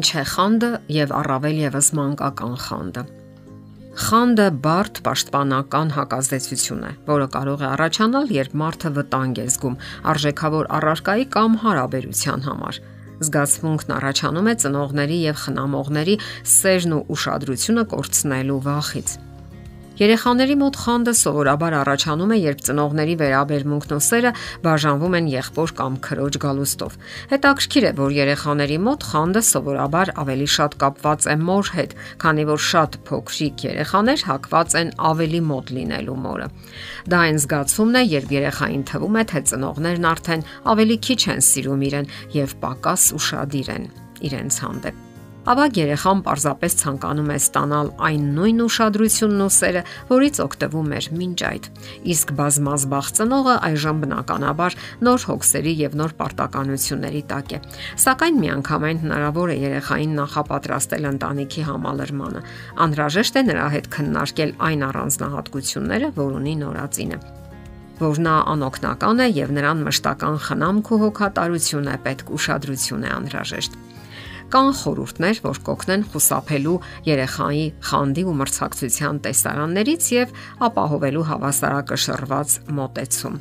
Ինչ է խանդը եւ առավել եւս մանկական խանդը։ Խանդը բարդ պաշտպանական հակազդեցություն է, որը կարող է առաջանալ, երբ մարդը վտանգ է զգում արժեքավոր առարկայի կամ հարաբերության համար։ Զգացմունքն առաջանում է ծնողների եւ խնամողների սերն ու ուշադրությունը կորցնելու վախից։ Երեխաների մոտ խանդը սովորաբար առաջանում է, երբ ծնողների վերաբերմունքն ու սերը բաժանվում են եղբոր կամ քրոջ գալուստով։ Հետաքրքիր է, որ երեխաների մոտ խանդը սովորաբար ավելի շատ կապված է մոր հետ, քանի որ շատ փոքրիկ երեխաներ հակված են ավելի մոտ լինելու մորը։ Դա այն զգացումն է, երբ երեխային թվում է, թե ծնողներն արդեն ավելի քիչ են սիրում իրեն եւ պակաս ուրախadir են իրենց հանդեպ։ Ավագ երեխան պարզապես ցանկանում է ստանալ այն նույն ուշադրությունն ու սերը, որից օգտվում էր մինչ այդ։ Իսկ բազմազբաղ ծնողը այժմ բնականաբար նոր հոգսերի եւ նոր պարտականությունների տակ է։ Սակայն միանգամայն հնարավոր է երեխային նախապատրաստել ընտանիքի համալրմանը։ Անհրաժեշտ է նրա հետ քննարկել այն առանձնահատկությունները, որ ունի նորածինը որ նա անօքնական է եւ նրան մշտական խնամք ու հոգատարություն է պետք ուշադրություն է անհրաժեշտ կան խորհուրդներ, որ կօգնեն խուսափելու երեխայի խանդի ու մրցակցության տեսարաններից եւ ապահովելու հավասարակշռված մոտեցում։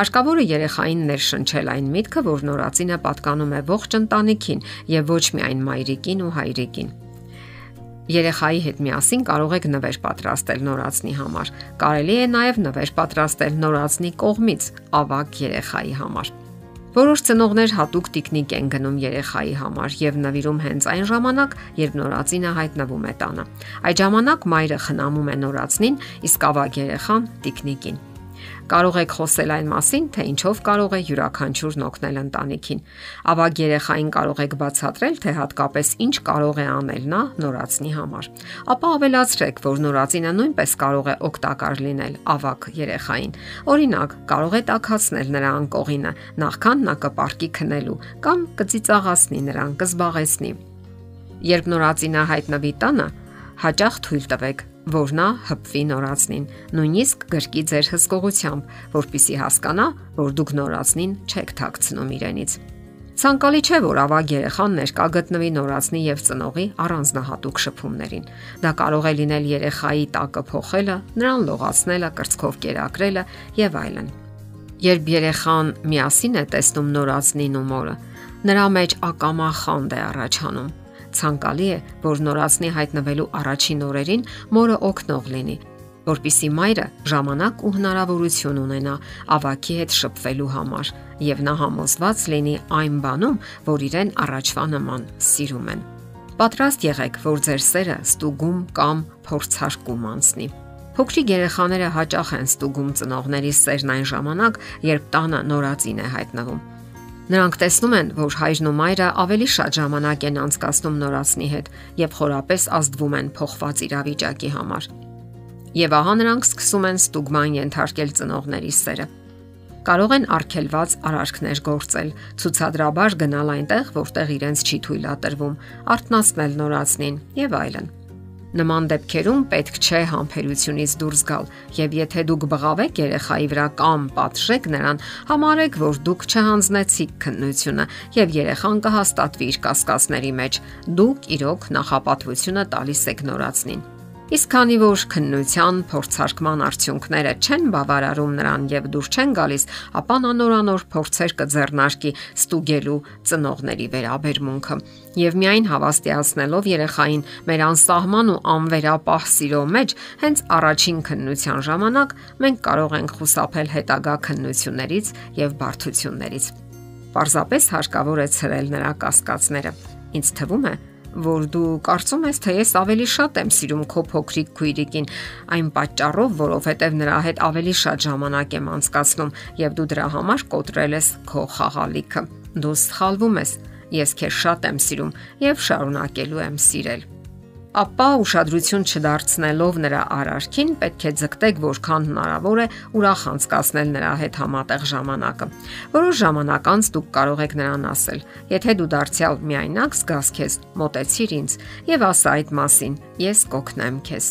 Հարկավոր է երեխային ներշնչել այն միտքը, որ նորածինը պատկանում է ողջ ընտանիքին եւ ոչ միայն մայրիկին ու հայրիկին։ Երեխայի հետ միասին կարող եք նվեր պատրաստել նորածնի համար։ Կարելի է նաև նվեր պատրաստել նորածնի կողմից ավակ երեխայի համար։ Որոշ ծնողներ հատուկ տիկնիկ են գնում երեխայի համար եւ նվիրում հենց այն ժամանակ, երբ նորածինը հայտնվում է տանը։ Այդ ժամանակ մայրը խնամում է նորածնին, իսկ ավագ երեխան տիկնիկին։ Կարող եք խոսել այն մասին, թե ինչով կարող է յուրաքանչյուրն օգնել ընտանիքին։ Ավագ երեխային կարող եք բացատրել, թե հատկապես ինչ կարող է անել նա նորածնի համար։ Ապա ավելացրեք, որ նորածինը նույնպես կարող է օգտակար լինել ավագ երեխային։ Օրինակ, կարող է տակածնել նրա անկողինը, նախքան նա կպարկի քնելու կամ կծիծաղացնի նրան, կզբաղեցնի։ Երբ նորածինը հայտնվի տանը, հաճախ թույլ տվեք որ նա հպվի նորածնին, նույնիսկ գրկի ձեր հսկողությամբ, որpիսի հասկանա, որ դուք նորածնին չեք թաքցնում իրենից։ Ցանկալի չէ, որ ավագ երեխան ներկա գտնվի նորածնի եւ ծնողի առանձնահատուկ շփումներին։ Դա կարող է լինել երեխայի տակը փոխելը, նրան լողացնելը, կրծքով կերակրելը եւ այլն։ Երբ երեխան միասին է տեսնում նորածնին ու մորը, նրա մեջ ակամա խանդ է առաջանում ցանկալի է, որ նորածնի հայտնվելու առաջին օրերին մորը օգնող լինի, որpիսի մայրը ժամանակ ու հնարավորություն ունենա ավակի հետ շփվելու համար եւ նա համոզված լինի այն բանում, որ իրեն առաջվա նման սիրում են։ Պատրաստ եղեք, որ ձեր սերը ստուգում կամ փորձարկում անցնի։ Փոքրիկ երեխաները հաճախ են ստուգում ծնողների սերն այն ժամանակ, երբ տանը նորածին է հայտնվում։ Նրանք տեսնում են, որ հայրն ու մայրը ավելի շատ ժամանակ են անցկացնում նորածնի հետ եւ խորապես ազդվում են փոխված իրավիճակի համար։ Եվ ահա նրանք սկսում են ստուգման ենթարկել ծնողների սերը։ Կարող են արգելված արարքներ գործել, ցուցադրաբար գնալ այնտեղ, որտեղ իրենց չի թույլատրվում, արտնասնել նորածնին եւ այլն։ Նման դեպքերում պետք չէ համբերությունից դուրս գալ, եւ եթե դուք բղավեք երեխայի վրա կամ պատժեք նրան, համարեք, որ դուք չհանձնեցիք քննությունը եւ երեխան կհաստատվի իր կասկածների մեջ։ Դուք իրոք նախապատվությունը տալիս եք նորածնին։ Իսկ քանի որ քննության փորձարկման արդյունքները չեն բավարարում նրան եւ դուր չեն գալիս, ապա նա նորանոր փորձեր կձեռնարկի ստուգելու ծնողների վերաբերմունքը եւ միայն հավաստիացնելով երեխային մեր անսահման ու անվերապահ սիրո մեջ, հենց առաջին քննության ժամանակ մենք կարող ենք խուսափել հետագա քննություններից եւ բարդություններից։ Պարզապես հարկավոր է ցրել նրա կասկածները։ Ինձ թվում է, որ դու կարծում ես, թե ես ավելի շատ եմ սիրում քո փոքրիկ քույրիկին, այն պատճառով, որովհետև նրա հետ ավելի շատ ժամանակ եմ անցկացնում եւ դու դրա համար կոտրել ես քո խաղալիքը։ Դու սխալվում ես։ Ես քեզ շատ եմ սիրում եւ շարունակելու եմ սիրել ապա ուշադրություն չդարձնելով նրա արարքին պետք է ձգտեք որքան հնարավոր է ուրախ անցկасնել նրա հետ համատեղ ժամանակը։ Որոշ ժամանակ անց դուք կարող եք նրան ասել. Եթե դու դարձյալ միայնակ զգաս քեզ, մտեցիր ինձ եւ ասա այդ մասին։ Ես կօգնեմ քեզ։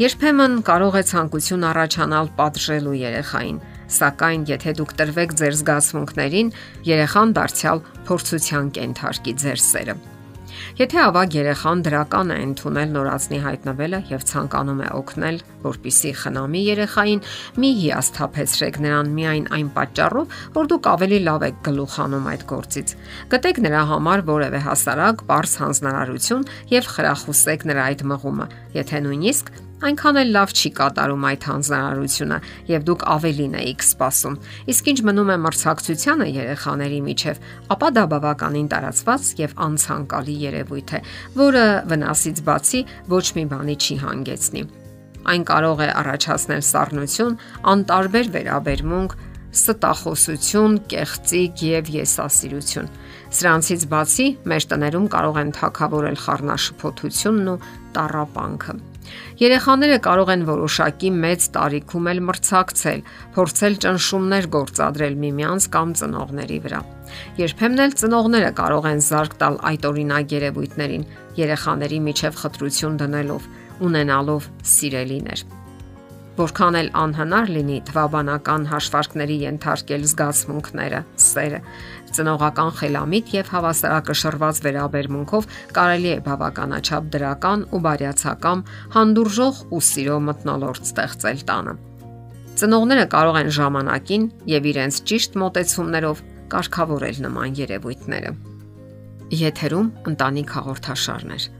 Երբեմն կարող է ցանկություն առաջանալ պատժելու երեխային, սակայն եթե դուք տրվեք ձեր զգացմունքներին, երեխան դարձյալ փորձության կենթարկի ձեր սերը։ Եթե ավագ երեխան դրական է ընդունել նորածնի հայտնվելը եւ ցանկանում է օգնել, որpիսի խնամի երեխային, մի հիասթափեցրեք նրան միայն այն պատճառով, որ դուք ավելի լավ եք գլուխանում այդ գործից։ Գտեք նրա համար որևէ հասարակ, པարս հանձնարարություն եւ խրախուսեք նրա այդ մղումը, եթե նույնիսկ այնքան էլ լավ չի կատարում այդ հանձնարարությունը եւ դուք ավելին եք սպասում։ Իսկ ինչ մնում է մրցակցությանը երեխաների միջև, ապա դա բավականին տարածված եւ անցանկալի երևույթ է, որը վնասից բացի ոչ մի բանի չի հանգեցնի։ Այն կարող է առաջացնել սառնություն, անտարբեր վերաբերմունք, ստախոսություն, կեղծիկ եւ եսասիրություն։ Սրանցից բացի մեր տներում կարող են թակավորել խառնաշփոթությունն ու տառապանքը։ Երեխաները կարող են որոշակի մեծ տարիքում էլ մրցակցել, փորձել ճնշումներ գործադրել միմյանց կամ ծնողների վրա։ Երբեմն էլ ծնողները կարող են զարգ տալ այդ օրինակ երևույթներին, երեխաների միջև խտրություն դնելով, ունենալով սիրելիներ որքան էլ անհնար լինի թվաբանական հաշվարկների ենթարկել զգացմունքները, սերը, ծնողական խելամիտ եւ հավասարակշռված վերաբերմունքով կարելի է բավականաչափ դրական ու բարյացակամ հանդուրժող ու սիրո մտնոլորտ ստեղծել տանը։ Ծնողները կարող են ժամանակին եւ իրենց ճիշտ մոտեցումներով կարգավորել նման երևույթները։ Եթերում ընտանիք հաղորդաշարներ։